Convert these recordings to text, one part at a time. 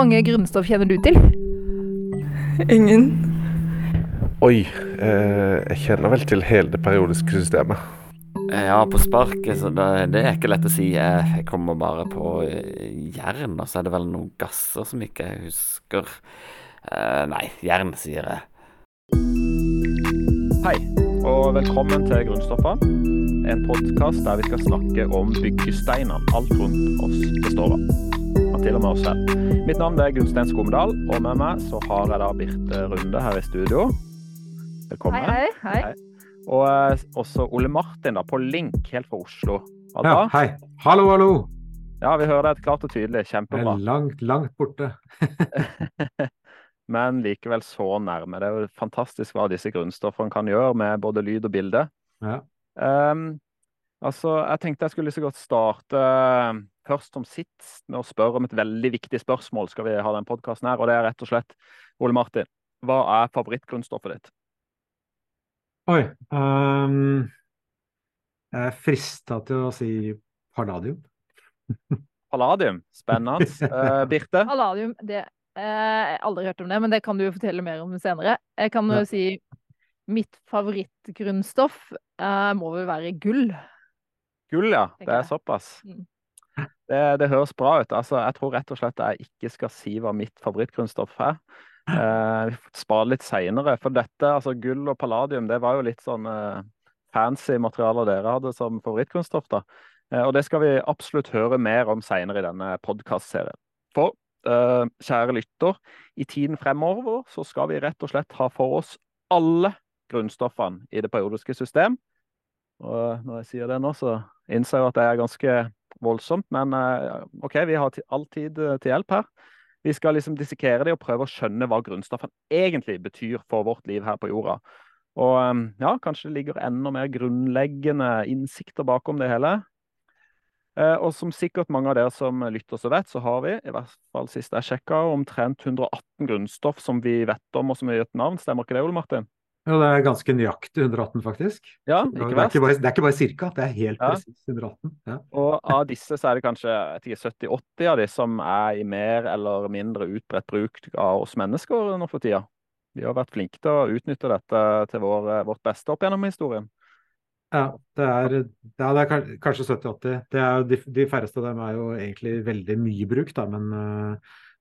Mange grunnstoff kjenner du til? Ingen. Oi, eh, jeg kjenner vel til hele det periodiske systemet. Ja, på sparket, så det, det er ikke lett å si. Jeg, jeg kommer bare på eh, jern, og så er det vel noen gasser som ikke jeg husker. Eh, nei, jern, sier jeg. Hei, og velkommen til Grunnstoffene. En podkast der vi skal snakke om byggesteinene alt rundt oss består av. Og til og med oss selv. Mitt navn er Gunstein Skomedal, og med meg så har jeg da Birte Runde her i studio. Velkommen. Hei, hei. hei. Og eh, også Ole Martin da, på link, helt fra Oslo. Hva Ja, hei. Hallo, hallo. Ja, vi hører deg klart og tydelig. Jeg Kjempebra. er langt, langt borte. Men likevel så nærme. Det er jo fantastisk hva disse grunnstoffene kan gjøre med både lyd og bilde. Ja. Um, altså, jeg tenkte jeg skulle så godt starte først som sist med å spørre om et veldig viktig spørsmål. Skal vi ha den podcasten her, og det er rett og slett Ole Martin. Hva er favorittgrunnstoffet ditt? Oi. um, jeg er frista til å si palladium. Palladium. Spennende. Uh, Birte? Palladium, det eh, Jeg har aldri hørt om det, men det kan du jo fortelle mer om senere. Jeg kan jo Ja. si mitt favorittgrunnstoff eh, må vel være gull. Gull, ja. Det er jeg. såpass. Mm. Det, det høres bra ut. Altså, jeg tror rett og slett jeg ikke skal si hva mitt favorittgrunnstoff er. Eh, vi får spare litt seinere. For dette, altså gull og palladium, det var jo litt sånn eh, fancy materialer dere hadde som favorittgrunnstoff. da. Eh, og det skal vi absolutt høre mer om seinere i denne podkastserien. For eh, kjære lytter, i tiden fremover så skal vi rett og slett ha for oss alle grunnstoffene i det periodiske system. Og når jeg sier det nå, så innser jeg at det er ganske voldsomt, men eh, OK, vi har all tid eh, til hjelp her. Vi skal liksom dissekere det og prøve å skjønne hva grunnstoffene egentlig betyr for vårt liv her på jorda. Og eh, ja, kanskje det ligger enda mer grunnleggende innsikter bakom det hele. Eh, Og som sikkert mange av dere som lytter så vet, så har vi, i hvert fall sist jeg sjekka, omtrent 118 grunnstoff som vi vet om og som vi har gitt navn. Stemmer ikke det, Ole Martin? Jo, det er ganske nøyaktig 118, faktisk. Ja, Det er bare, det er ikke bare cirka, det er helt Ja. presis 118. Ja. Og av disse så er det kanskje jeg vet ikke, 70-80 av de som er i mer eller mindre utbredt bruk av oss mennesker nå for tida. Vi har vært flinke til å utnytte dette til vår, vårt beste opp gjennom historien. Ja, det er, ja, det er kanskje 70-80. Det er jo De, de færreste av dem er jo egentlig veldig mye bruk, da, men, eh,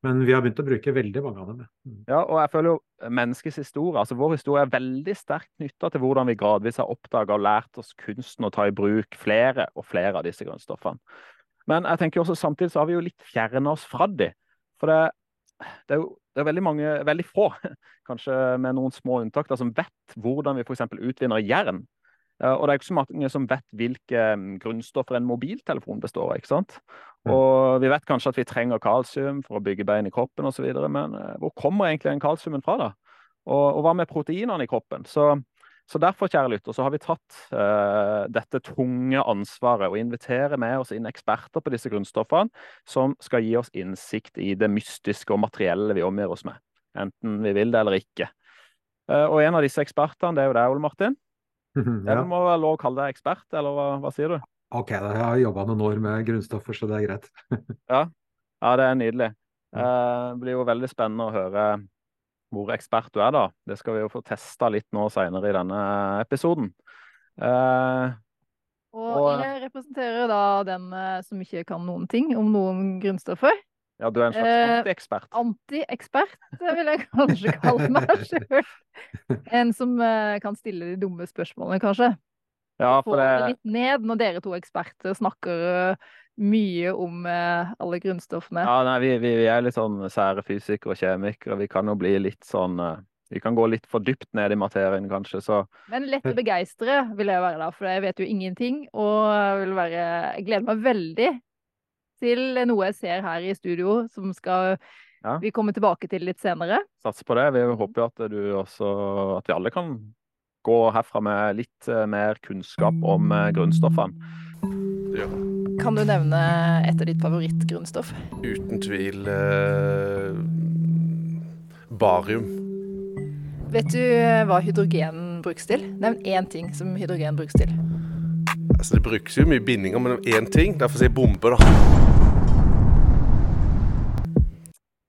men vi har begynt å bruke veldig mange av dem. Mm. Ja, og jeg føler jo menneskets historie, altså vår historie er veldig sterkt knytta til hvordan vi gradvis har oppdaga og lært oss kunsten å ta i bruk flere og flere av disse grunnstoffene. Men jeg tenker også samtidig så har vi jo litt fjerna oss fra de. For det, det er jo det er veldig mange, veldig få, kanskje med noen små unntak, da, som vet hvordan vi f.eks. utvinner jern. Eh, Og det er ikke så mange som vet hvilke mm, grunnstoffer en mobiltelefon består av. ikke sant? Og vi vet kanskje at vi trenger kalsium for å bygge bein i kroppen osv., men eh, hvor kommer egentlig den kalsiumen fra, da? Og, og hva med proteinene i kroppen? Så, så derfor, kjære lytter, så har vi tatt uh, dette tunge ansvaret og inviterer med oss inn eksperter på disse grunnstoffene, som skal gi oss innsikt i det mystiske og materielle vi omgir oss med. Enten vi vil det eller ikke. Uh, og en av disse ekspertene, det er jo deg, Ole Martin. Ja. Jeg må være lov å kalle deg ekspert, eller hva, hva sier du? Ok, da, jeg har jobba noen år med grunnstoffer, så det er greit. Ja, det er nydelig. Eh, Det blir jo veldig spennende å høre hvor ekspert du er, da. Det skal vi jo få testa litt nå seinere i denne episoden. Eh, Og Og- jeg representerer da den eh, som ikke kan noen ting om noen grunnstoffer. Ja, du er en slags Eh, antiekspert. Anti-ekspert, det vil jeg kanskje kalle meg sjøl. En som eh, kan stille de dumme spørsmålene, kanskje. Ja, Få det det litt ned når dere to eksperter snakker eh, mye om eh, alle grunnstoffene. Ja, nei, vi, vi, vi er litt sånn sære fysikere og kjemikere. Vi kan jo bli litt sånn eh, Vi kan gå litt for dypt ned i materien, kanskje, så Men lett å begeistre vil jeg være da, for jeg vet jo ingenting. Og jeg være Jeg gleder meg veldig til noe jeg ser her i studio, som skal Ja. vi komme tilbake til litt senere. satser på det. Vi håper at du også At vi alle kan gå herfra med litt eh, mer kunnskap om eh, grunnstoffene. Ja, Kan du nevne et av ditt favorittgrunnstoff? uten tvil eh, barium. Vet du eh, hva hydrogen brukes til? Nevn én ting som hydrogen brukes til. Altså, det brukes jo mye bindinger, men én ting. Derfor sier jeg bombe, da.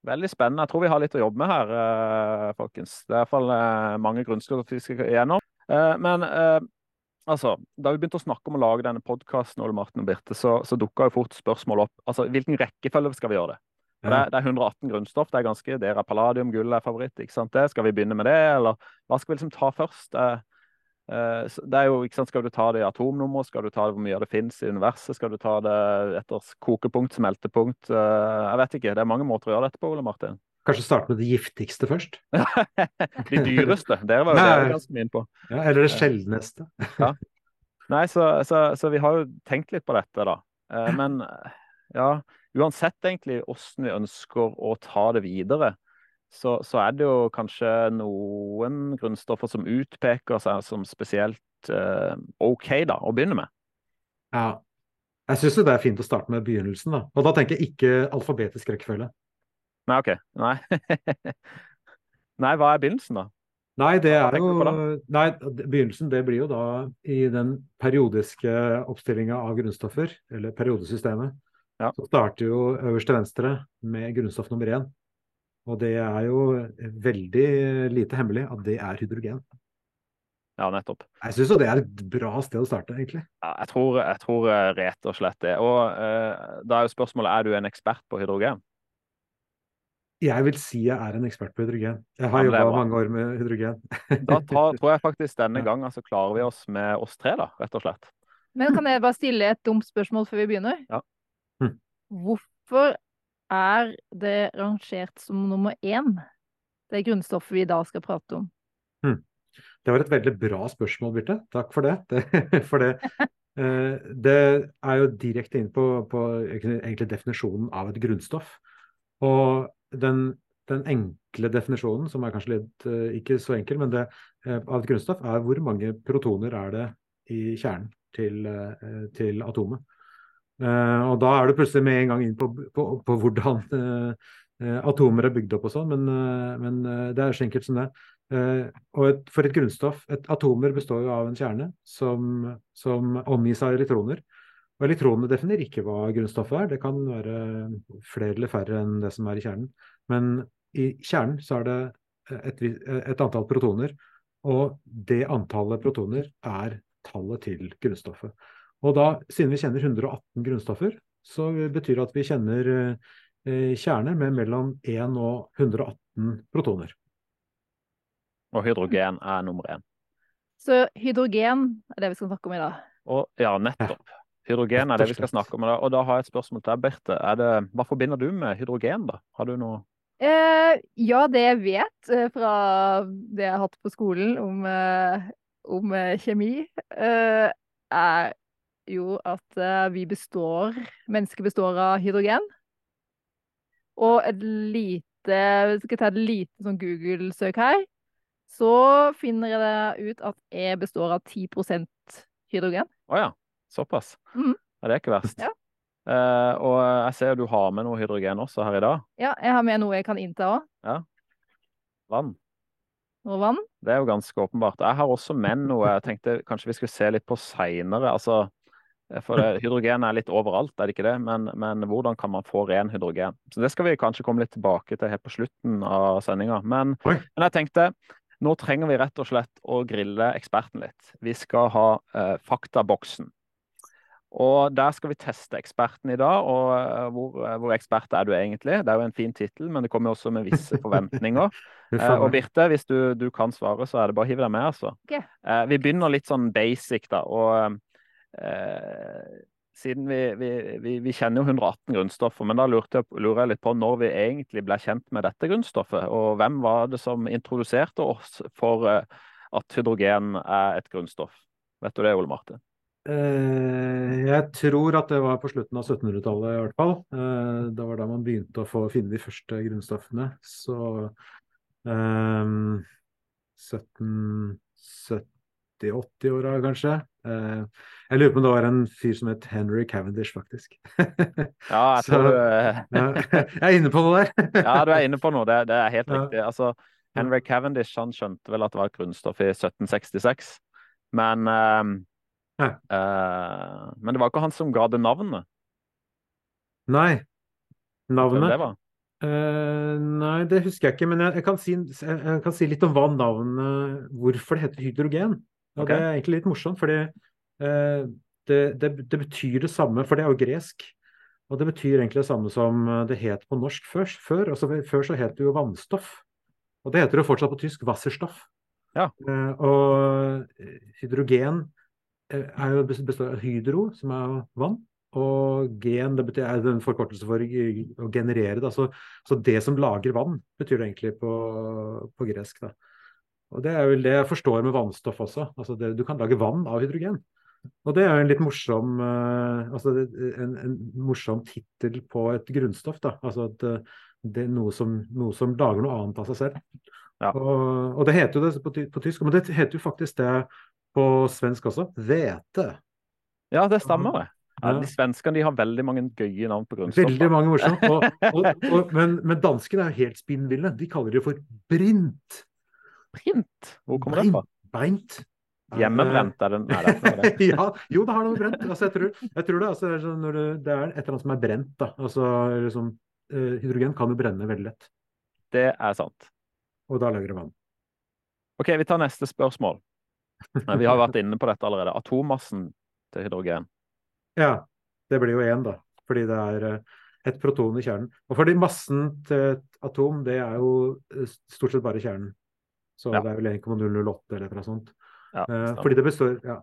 Veldig spennende. Jeg tror vi har litt å jobbe med her, eh, folkens. Det er iallfall fall mange grunnskoler vi skal gjennom. Uh, men altså, da vi begynte å snakke om å lage denne podkasten, Ole Martin og Birte, så, så dukka jo fort spørsmål opp. Altså, hvilken rekkefølge skal vi gjøre det? Ja. Det, er, det, er, 118 grunnstoff. Det er ganske, det er palladium, gull er favoritt. ikke sant det? Skal vi begynne med det, eller hva skal vi liksom ta først? Uh, det er jo, ikke sant, Skal du ta det i atomnummer, skal du ta det hvor mye det finnes i universet, skal du ta det etter kokepunkt, smeltepunkt? Jeg vet ikke. Det er mange måter å gjøre dette på, Ole Martin. Kanskje starte med det giftigste først? de dyreste. Det var jo det ganske mye på. Ja, eller det sjeldneste. ja. Nei, så, så, så, vi har jo tenkt litt på dette, da. Men ja, uansett egentlig hvordan vi ønsker å ta det videre, så, så, er det jo kanskje noen grunnstoffer som utpeker seg som spesielt eh, OK da, å begynne med. Ja. Jeg syns det er fint å starte med begynnelsen, da. Og da tenker jeg ikke alfabetisk rekkefølge. Nei, OK. Nei. Nei, hva er begynnelsen, da? Nei, det er jo Nei, begynnelsen det blir jo da i den periodiske oppstillinga av grunnstoffer, eller periodesystemet. Ja. Så starter jo øverst til venstre med grunnstoff nummer én. Og det er jo veldig lite hemmelig at det er hydrogen. Ja, nettopp. Jeg syns det er et bra sted å starte, egentlig. Ja, jeg, tror, jeg tror eh, rett og slett det. Og eh, da er jo spørsmålet er du en ekspert på hydrogen? Jeg vil si jeg er en ekspert på hydrogen. Jeg har ja, jobba mange år med hydrogen. da tar, tror jeg faktisk denne gangen så klarer vi oss med oss tre, da, rett og slett. Men kan jeg bare stille et dumt spørsmål før vi begynner? Ja. Hm. Hvorfor er det rangert som nummer én, det grunnstoffet vi i dag skal prate om? Hmm. Det var et veldig bra spørsmål, Birte. Takk for det. det for det, eh, det er jo direkte inn på, på definisjonen av et grunnstoff. Og den, den, enkle definisjonen, som er kanskje litt eh, ikke så enkel, men det, eh, av et grunnstoff, er hvor mange protoner er det i kjernen til, til atomet. Uh, og da er du plutselig med en gang inn på, på, på hvordan uh, atomer er bygd opp og sånn, men, men det er så enkelt som det. og et, for et grunnstoff et Atomer består jo av en kjerne som, som omgis av elektroner. Og elektronene definerer ikke hva grunnstoffet er. Det kan være flere eller færre enn det som er i kjernen. Men i kjernen så er det et, et antall protoner, og det antallet protoner er tallet til grunnstoffet. Og da, siden vi kjenner 118 grunnstoffer, så betyr det at vi kjenner eh, kjerner med mellom 1 og 118 protoner. Og hydrogen er nummer én. Så hydrogen er det vi skal snakke om i dag? Og, ja, nettopp. Hydrogen er det vi skal snakke om i dag. Og da har jeg et spørsmål til deg, Birte. Det, hva forbinder du med hydrogen, da? Har du noe eh, Ja, det jeg vet eh, fra det jeg har hatt på skolen om, eh, om kjemi, eh, er jo at uh, vi består Mennesket består av hydrogen. Og et lite Skal jeg ta et lite sånn Google-søk her, så finner jeg det ut at jeg består av 10% hydrogen. Å oh ja. Såpass. Mm. Ja, det er ikke verst. Ja. Uh, og jeg ser du har med noe hydrogen også her i dag. Ja, jeg har med noe jeg kan innta òg. Ja. Vann. Og vann. Det er jo ganske åpenbart. Jeg har også med noe jeg tenkte kanskje vi skulle se litt på seinere. Altså, for det, hydrogen er litt overalt, er det ikke det? Men, men, hvordan kan man få ren hydrogen? Så Det skal vi kanskje komme litt tilbake til helt på slutten av sendinga. Men, men, jeg tenkte nå trenger vi rett og slett å grille eksperten litt. Vi skal ha eh, faktaboksen. Og der skal vi teste eksperten i dag. Og uh, hvor, uh, hvor, ekspert er du egentlig? Det er jo en fin tittel, men det kommer også med visse forventninger. eh, og Birte, hvis du, du, kan svare, så er det bare å hive deg med, altså. Okay. vi begynner litt sånn basic, da. Og Eh, siden vi, vi, vi, vi, kjenner jo 118 grunnstoffer, men da jeg, lurer jeg litt på når vi egentlig ble kjent med dette grunnstoffet. Og hvem var det som introduserte oss for eh, at hydrogen er et grunnstoff? Vet du det, Ole Martin? Eh, jeg tror at det var på slutten av 1700-tallet i hvert fall. Eh, det var da man begynte å få finne de første grunnstoffene. Så um, 1770 70-80-åra, kanskje. Eh, jeg lurer på om det var en fyr som het Henry Cavendish, faktisk. ja, jeg tror du ja, Jeg er inne på noe der. ja, du er inne på noe. Det, det er helt riktig. Altså, Henry Cavendish han skjønte vel at det var grunnstoff i 1766, men uh, uh, Men det var ikke han som ga det navnet. Nei. Navnet? Det var. Uh, nei, det husker jeg ikke, men jeg, jeg, kan si, jeg, kan si, litt om hva navnet Hvorfor det heter hydrogen. Og okay. Det er egentlig litt morsomt, fordi eh, det, det, det betyr det samme, for det er jo gresk. Og det betyr egentlig det samme som det het på norsk før. Før, altså, før så het det jo vannstoff. Og det heter jo fortsatt på tysk Wasserstoff. Ja. Eh, og hydrogen eh, er jo består av hydro, som er vann, og gen det betyr, er en forkortelse for å generere. Da. Så, så det som lager vann, betyr det egentlig på, på gresk. Da. Og Det er vel det jeg forstår med vannstoff også. Altså det, du kan lage vann av hydrogen. Og det er jo en litt morsom uh, altså en, en morsom tittel på et grunnstoff. da, altså at uh, det er noe som, noe som lager noe annet av seg selv. Ja. Og, og det heter jo det på, på tysk, men det heter jo faktisk det på svensk også. Hvete. Ja, det stemmer det. Ja, Ja. de svenskene de har veldig mange gøye navn på grunnstoff. Veldig mange morsomt. Og, og, og, men, men danskene er jo helt spinnville. De kaller det for brint. Print? Hvor kommer det fra? Brint. Hjemmebrent er det Nei, det er det. ja, jo, det har noe brent. Altså, jeg, tror, jeg tror det, altså, det, er sånn et eller annet som er brent. Da. Altså, liksom, eh, hydrogen kan jo brenne veldig lett, Det er sant. og da lager det vann. OK, vi tar neste spørsmål. Eh, Vi har vært inne på dette allerede. Atommassen til hydrogen. Ja, det blir jo én, da. Fordi det er eh, et proton i kjernen. Og fordi massen til et atom, det er jo eh, stort sett bare kjernen. Så Ja. det er vel 1,008 eller noe sånt. Ja, Eh, fordi det består ja,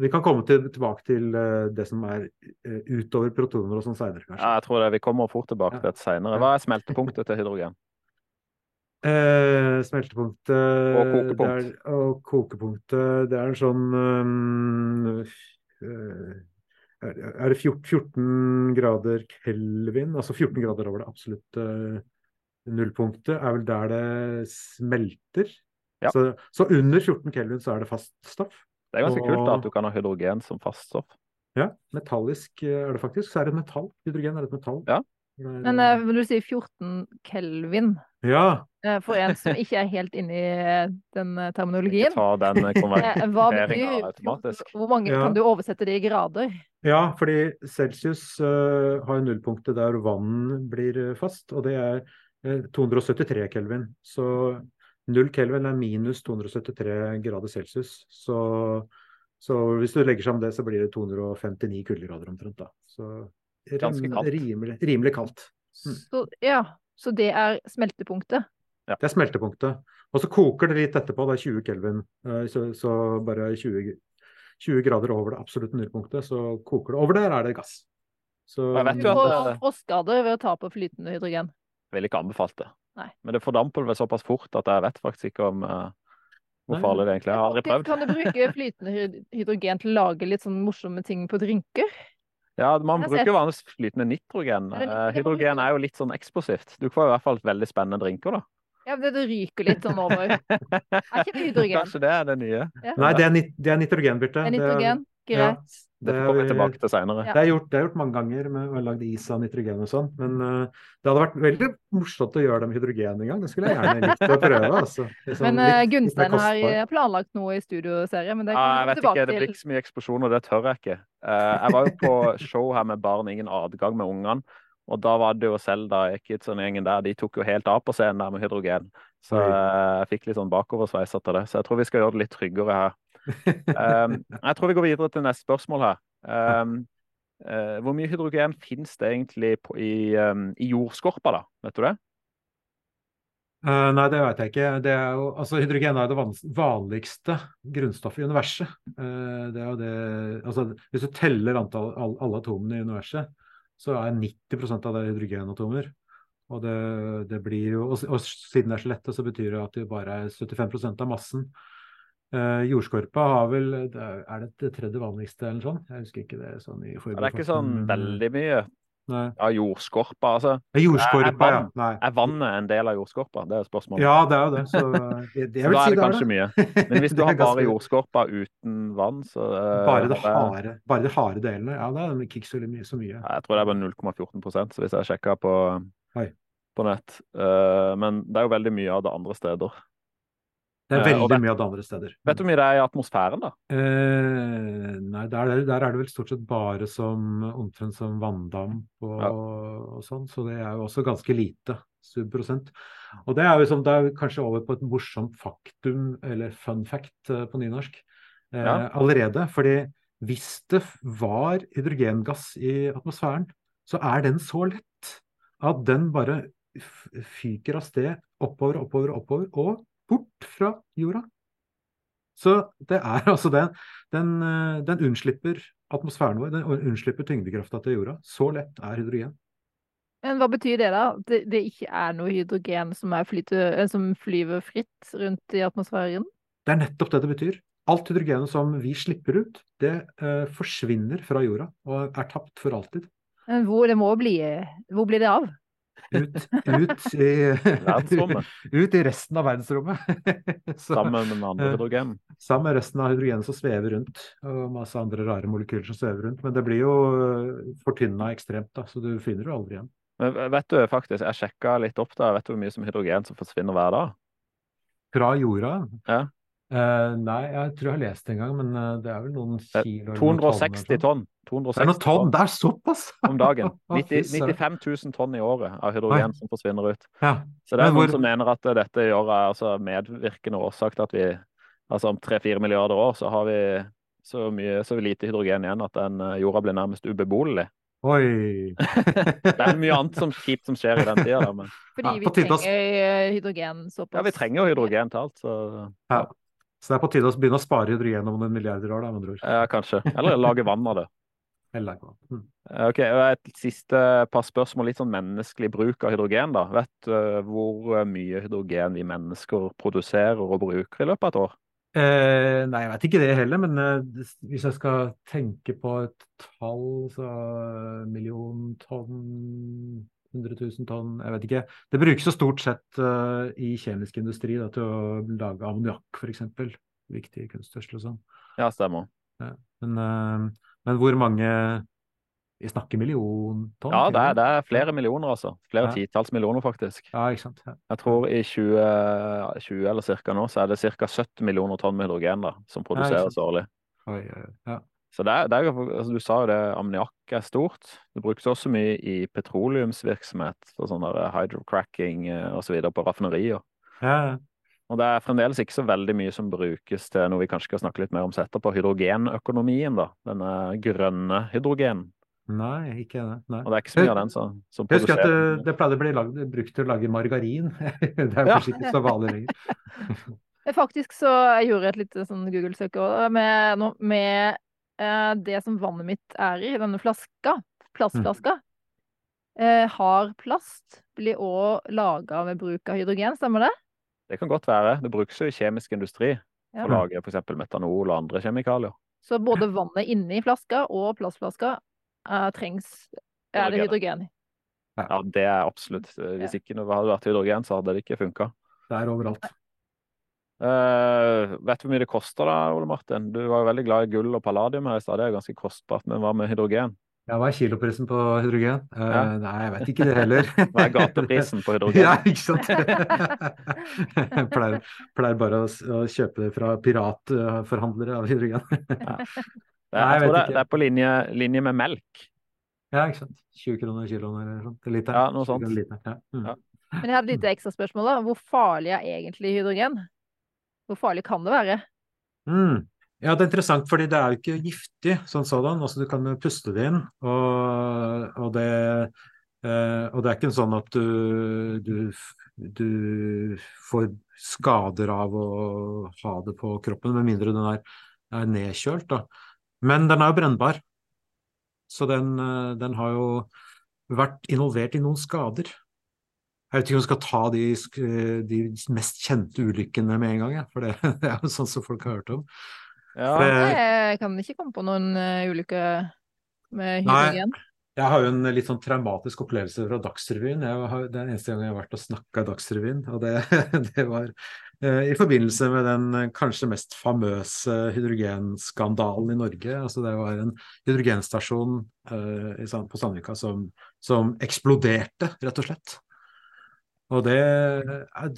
Vi kan komme til, tilbake til eh, det som er eh, utover protoner og sånn seinere, kanskje. Ja, jeg tror det. Vi kommer fort tilbake til det senere. Hva er smeltepunktet til hydrogen? Eh, smeltepunktet Og kokepunkt. Det er, og kokepunktet Det er en sånn um, er, det 14, 14 grader kelvin? Altså 14 grader over det absolutte nullpunktet er vel der det smelter. Ja. Så, så under 14 kelvin så er det fast stoff. Det er ganske kult da, at du kan ha hydrogen som faststoff. Ja, metallisk eh, er det faktisk. Så er det et metall. Hydrogen er et metall. Ja. Men eh, når du sier 14 kelvin, ja. eh, for en som ikke er helt inne i eh, den eh, Ikke terminologien ta den eh, Hva konverteringa betyr automatisk. Hvor mange Ja. kan du oversette det i grader? Ja, fordi Celsius uh, har jo nullpunktet der vann blir eh, fast, og det er eh, 273 kelvin. Så 0 kelvin er minus 273 grader celsius. Så, så hvis du legger sammen det, så blir det 259 kuldegrader omtrent. da. Så Ganske kaldt. Rimelig, rimelig kaldt. Mm. Så, ja, så det er smeltepunktet. Ja. Det er smeltepunktet. Og så koker det litt etterpå, det er 20 kelvin. eh, Så, så bare 20, 20 grader over det absolutte nullpunktet, så koker det. Over der er det gass. Så, Jeg vet Du jo at får frostskader ved å ta på flytende hydrogen. Ville ikke anbefalt det. Nei. Men det fordamper vel såpass fort at jeg vet faktisk ikke om uh, hvor farlig det egentlig er. Jeg har aldri prøvd. Kan du bruke flytende hydrogen til å lage litt sånn morsomme ting på drinker? Ja, man bruker vanligvis flytende nitrogen. Eh, hydrogen er jo litt sånn eksplosivt. Du får i hvert fall veldig spennende drinker, da. Ja, men det, ryker litt sånn over. Er ikke det hydrogen? Kanskje det er det nye. Ja. Nei, det er, nit det er nitrogen, Birte. Det er Det er- nitrogen. Ja. Greit. Det Det får vi tilbake til seinere. Det gjort, det er gjort mange ganger med å lage is av nitrogen og sånn, men uh, det hadde vært veldig morsomt å gjøre det med hydrogen en gang. Det skulle jeg gjerne likt å prøve. Altså. Sånn, Men uh, Gunstein har planlagt noe i studioserie, men det kommer kan jeg vi vet komme ikke, det blir ikke så mye eksplosjoner, det tør jeg ikke. Uh, jeg var jo på show her med Barn ingen adgang med ungene, og da var det jo Selda Ekids og gjengen der, de tok jo helt av på scenen der med hydrogen. Så jeg fikk litt sånn bakoversveis etter det. Så jeg tror vi skal gjøre det litt tryggere her. Um, jeg tror vi går videre til neste spørsmål her. Um, uh, hvor mye hydrogen finnes det egentlig på, i, um, i jordskorpa, da? Vet du det? Uh, nei, det vet jeg ikke. Er jo, altså, hydrogen er det vanligste grunnstoffet i universet. Uh, det det, altså, hvis du teller antall, all, alle atomene i universet, så er 90% av det hydrogenatomer. Og, det, det blir jo, og, og siden det er så lette, så betyr det at det bare er 75% av massen. Eh, jordskorpa har vel er, det det tredje vanligste eller sånn? Jeg husker ikke det sånn i Ja, det er ikke sånn eh, veldig mye Nei. av jordskorpa. Altså, Ja, Jordskorpa, Er er vann- Nei. er vannet en del av jordskorpa? Det er spørsmålet. Ja, det er jo det. Så det, det Så da er det det kanskje mye. Men hvis du har bare jordskorpa uten vann, så uh, Bare det har harde, bare de harde delene. Ja, da er det ikke så mye. Så mye. Ja, Jeg tror det er bare 0,14% så hvis jeg sjekker på, på nett. Uh, men det er jo veldig mye av det andre steder. Det er Eh, veldig vet- mye av det andre steder. Vet du hvor mye det er i atmosfæren, da? Eh, nei, der, er der er det vel stort sett bare som omtrent som vanndamp og, Ja. og sånn, så det er jo også ganske lite subprosent. Og det er jo som, det er kanskje over på et morsomt faktum, eller fun fact eh, på nynorsk, eh, Ja. allerede. Fordi hvis det var hydrogengass i atmosfæren, så er den så lett at den bare fyker av sted oppover, oppover, oppover, og bort fra jorda. Så det er altså den, den, eh, den unnslipper atmosfæren vår, den unnslipper tyngdekrafta til jorda. Så lett er hydrogen. Men hva betyr det, da? Det, det ikke er noe hydrogen som, er flyte, eh, som flyver fritt rundt i atmosfæren? Det er nettopp det det betyr. Alt hydrogenet som vi slipper ut, det eh, forsvinner fra jorda og er tapt for alltid. Men hvor, det må bli Hvor blir det av? Ut, ut, i, ut i resten av verdensrommet. Så- Sammen med andre eh, hydrogen. Sammen med resten av hydrogenet som svever rundt, og masse andre rare molekyler som svever rundt. Men det blir jo fortynna ekstremt, da, så du finner det aldri igjen. Men vet du faktisk, jeg sjekka litt opp der, vet du hvor mye som hydrogen som forsvinner hver dag? Fra jorda? Ja. Eh, nei, jeg tror jeg har lest det en gang, men eh, det er vel noen Eh, kilo eller noen 260 tonn. Det er noen tonn! Det er såpass! om dagen. 90, 95 000 tonn i året av hydrogen som forsvinner ut. Ja. Så det er Men noen hvor- som mener at dette i året er altså medvirkende årsak til at vi altså om 3-4 milliarder år så har vi så mye, så lite hydrogen igjen at den jorda blir nærmest ubeboelig. Oi! Det er mye annet som kjipt som skjer i den tida, men Fordi vi trenger hydrogen såpass. ja, vi trenger jo hydrogen til alt, så Ja. Så det er på tide å begynne å spare hydrogen om noen milliarder år, da, med andre ord. ja, kanskje. Eller lage vann av det. Eller hva. Mm. Eh, Ok, Et siste par spørsmål, litt sånn menneskelig bruk av hydrogen. da. Vet du uh, hvor mye hydrogen vi mennesker produserer og bruker i løpet av et år? Eh, nei, jeg vet ikke det heller, men eh, hvis jeg skal tenke på et tall, så eh, million tonn 100 000 tonn, jeg vet ikke. Det brukes jo stort sett uh, i kjemisk industri da, til å lage ammoniakk, f.eks. Viktig kunstgjødsel og sånn. Ja, stemmer. Men, uh, men hvor mange Vi snakker million tonn? Ja, det er, det er flere millioner, altså. Flere Ja. titalls millioner, faktisk. Ja, ikke sant. Ja. Jeg tror i 2020 eller cirka nå, så er det ca. 70 millioner tonn med hydrogen da, som produseres årlig. Oi. ja. Så det er, det er, altså, Du sa jo det, ammoniakk er stort. Det brukes også mye i petroleumsvirksomhet. og sånn der hydrocracking osv. Så på raffinerier. Ja. Og det er fremdeles ikke så veldig mye som brukes til noe vi kanskje skal snakke litt mer om på hydrogenøkonomien. da, Denne grønne hydrogenen. Nei, ikke det. Nei. Og det er ikke så mye av den som, som husker at det, produseres. det pleide å bli lagd, brukt til å lage margarin. Det er jo Ja. ikke så vanlig lenger. Faktisk så jeg gjorde et lite sånn Google-søk med, med eh, det som vannet mitt er i, denne flaska, plastflaska. Eh, har plast blir òg laga med bruk av hydrogen, stemmer det? Det kan godt være. Det brukes jo i kjemisk industri Ja. for å lage f.eks. metanol og andre kjemikalier. Så både vannet inni flaska og plastflaska eh, trengs Er det hydrogen i? Ja, det er absolutt. Hvis ikke det hadde vært hydrogen, så hadde det ikke funka. Det er overalt. Eh, vet du hvor mye det koster da, Ole Martin? Du var jo veldig glad i gull og palladium her i stad. Det er ganske kostbart. Men hva med hydrogen? Ja, hva er kiloprisen på hydrogen? Uh, Ja. Nei, jeg vet ikke det heller. Hva er gateprisen på hydrogen? Ja, ikke sant? Jeg pleier, pleier bare å, å kjøpe det fra piratforhandlere av hydrogen. Det er, Nei, jeg jeg det, ikke. det er på linje, linje med melk. Ja, ikke sant. 20 kroner kiloen eller sånt. Liter. Ja, noe sånt. Liter, Ja. Mm. Ja. Men jeg hadde et lite ekstraspørsmål. da. Hvor farlig er egentlig hydrogen? Hvor farlig kan det være? Mm. Ja, det er interessant, fordi det er jo ikke giftig sånn sådan. Altså, du kan puste det inn, og, og, det, eh, og det er ikke sånn at du, du, du får skader av å ha det på kroppen, med mindre den er, er nedkjølt. Da. Men den er jo brennbar, så den, eh, den har jo vært involvert i noen skader. Jeg vet ikke om jeg skal ta de, de mest kjente ulykkene med en gang, ja, for det, det er jo sånn som folk har hørt om. Ja, For Nei, jeg, kan ikke komme på noen ulykke med med Nei. hydrogen. jeg har jo en litt sånn traumatisk opplevelse fra Dagsrevyen. Jeg har, det er den eneste gang jeg har vært og snakka i Dagsrevyen, og det, det var eh, i forbindelse med den eh, kanskje mest famøse hydrogenskandalen i Norge. Altså det var en hydrogenstasjon eh, på Sandvika som, som eksploderte, rett og slett. Og det,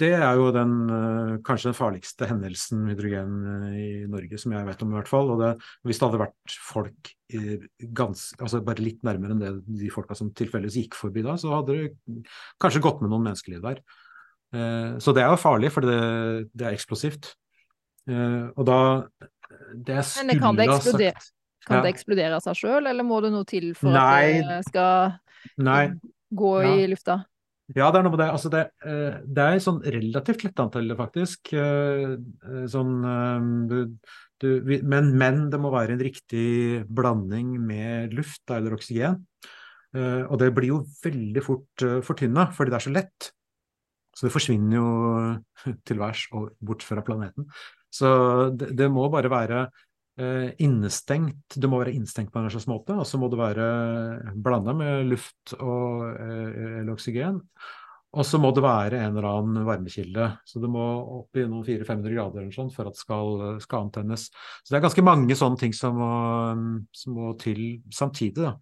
det er jo den, eh, kanskje den farligste hendelsen med hydrogen eh, i Norge, som jeg vet om i hvert fall. Og det, hvis det hadde vært folk gans, altså bare litt nærmere enn det de folka som tilfeldigvis gikk forbi da, så hadde det kanskje gått med noen menneskeliv der. Eh, så det er jo farlig, for det, det er eksplosivt. Og da Det jeg Men det kan det skulle ha eksplodere, sagt kan Ja. det eksplodere av seg sjøl, eller må det noe til for Nei. at det skal Nei, gå Ja. i lufta? Ja, det er noe med det. Altså det, eh, det er sånn relativt lett antall, faktisk. Eh, eh, Sånn, du, du, men, men det må være en riktig blanding med luft eller oksygen. Og det blir jo veldig fort fortynna, fordi det er så lett. Så det forsvinner jo til værs og bort fra planeten. Så det, det må bare være innestengt. Det må være innestengt på en slags måte, og så må det være blanda med luft og, eh, eller oksygen. Og så må det være en eller annen varmekilde. Så det må opp i noen 400-500 grader eller sånn for at det skal, skal antennes. Så det er ganske mange sånne ting som må, som må til samtidig. Da.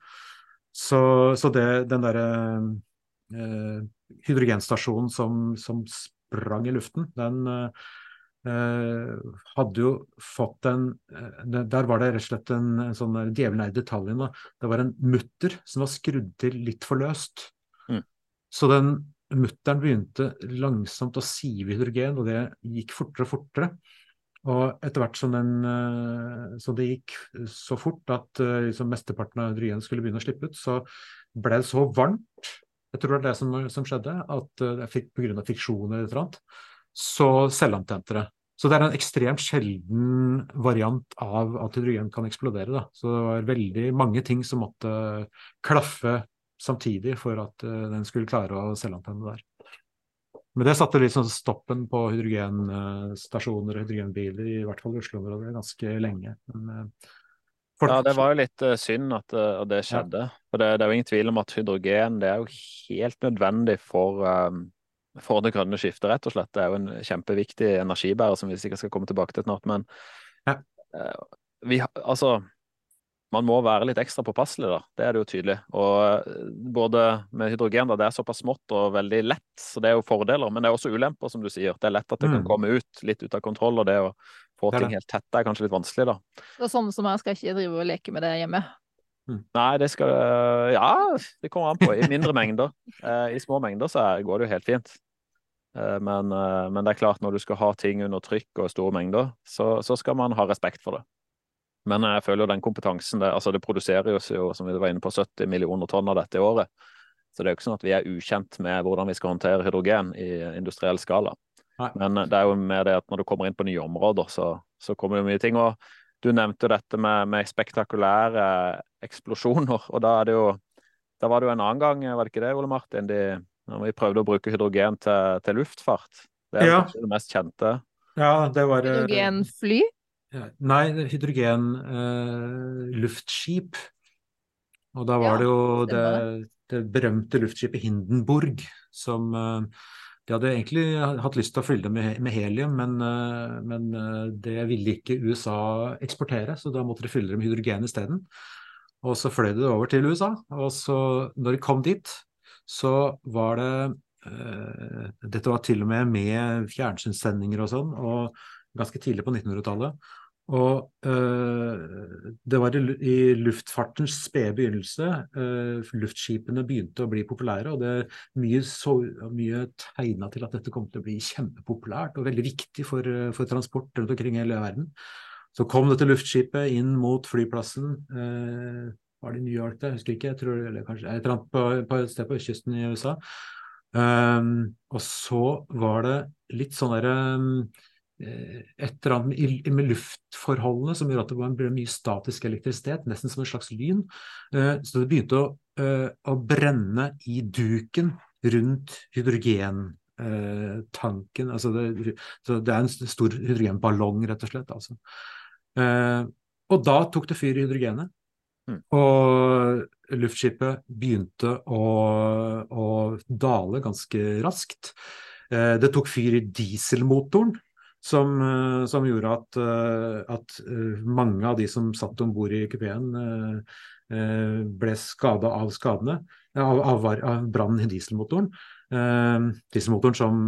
Så, så det, den derre eh, hydrogenstasjonen som, som sprang i luften, den eh, hadde jo fått en eh, Der var det rett og slett en, en sånn djevelen er i detaljene. Det var en mutter som var skrudd til litt for løst. Mm. Så den mutteren begynte langsomt å sive hydrogen, og det gikk fortere og fortere. Og etter hvert som den eh, Så det gikk så fort at eh, liksom mesteparten av hydrogen skulle begynne å slippe ut, så ble det så varmt, jeg tror det er det som, som skjedde, at jeg fikk, av friksjon eller et eller annet, så selvantente det. Så det er en ekstremt sjelden variant av at hydrogen kan eksplodere. Da. Så det var veldig mange ting som måtte klaffe samtidig for at eh, den skulle klare å selvantenne der. Men det satte litt sånn stoppen på hydrogenstasjoner og hydrogenbiler, i hvert fall i Oslo-området, ganske lenge. Men, eh, Ja, det var jo litt eh, synd at, eh, at det skjedde. For det, det er jo ingen tvil om at hydrogen det er jo helt nødvendig for, eh, for det grønne skiftet, rett og slett. Det er jo en kjempeviktig energibærer som vi sikkert skal komme tilbake til snart. Men Ja. eh, vi, altså man må være litt ekstra påpasselig, da. Det er det jo tydelig. Og eh, både med hydrogen, da, det er såpass smått og veldig lett, så det er jo fordeler. Men det er også ulemper, som du sier. Det er lett at det kan Mm. komme ut litt ut av kontroll, og det å få Det ting helt tett er kanskje litt vanskelig, da. Så sånne som jeg skal ikke drive og leke med det hjemme. Nei, det skal Ja, det kommer an på. I mindre mengder. Eh, I små mengder så går det jo helt fint. Eh, men, eh, men det er klart, når du skal ha ting under trykk og store mengder, så, så skal man ha respekt for det. Men jeg føler jo den kompetansen det, Altså, det produseres jo, som vi var inne på, 70 millioner tonn av dette i året. Så det er jo ikke sånn at vi er ukjent med hvordan vi skal håndtere hydrogen i industriell skala. Nei. Men det er jo mer det at når du kommer inn på nye områder, så, så kommer det mye ting. Og du nevnte jo dette med, med spektakulære eksplosjoner, og da er det jo Da var det jo en annen gang, var det ikke det, Ole Martin, de, når vi prøvde å bruke hydrogen til, til luftfart? Det er Ja. kanskje det mest kjente. Ja, det var eh, Hydrogenfly. Ja, Nei, hydrogen-luftskip. og da var Ja, det jo det, det berømte luftskipet Hindenburg som eh, De hadde egentlig hatt lyst til å fylle det med, med helium, men, eh, men eh, det ville ikke USA eksportere, så da måtte de fylle det med hydrogen isteden. Og så fløy det over til USA, og så når de kom dit, så var det eh, Dette var til og med med fjernsynssendinger og sånn, og ganske tidlig på 1900-tallet. Og eh, det var i, i luftfartens spede begynnelse. Eh, luftskipene begynte å bli populære, og det mye, mye tegna til at dette kom til å bli kjempepopulært og veldig viktig for, øh, for transport rundt omkring i hele verden. Så kom dette luftskipet inn mot flyplassen. Eh, var det i New York, da? Jeg husker ikke. Jeg tror, eller kanskje et på, på et sted på østkysten i USA. Um, og så var det litt sånn derre um, eh, et eller annet med, luftforholdene som gjorde at det ble mye statisk elektrisitet, nesten som en slags lyn. Eh, så det begynte å, eh, å brenne i duken rundt hydrogentanken. altså det, det er en stor hydrogenballong, rett og slett. Altså. Eh, og da tok det fyr i hydrogenet. Mm. Og luftskipet begynte å, å dale ganske raskt. Eh, det tok fyr i dieselmotoren, som, eh, som gjorde at, at mange av de som satt om bord i kupeen, ble skada av skadene, av, av, av brannen i dieselmotoren. Dieselmotoren som,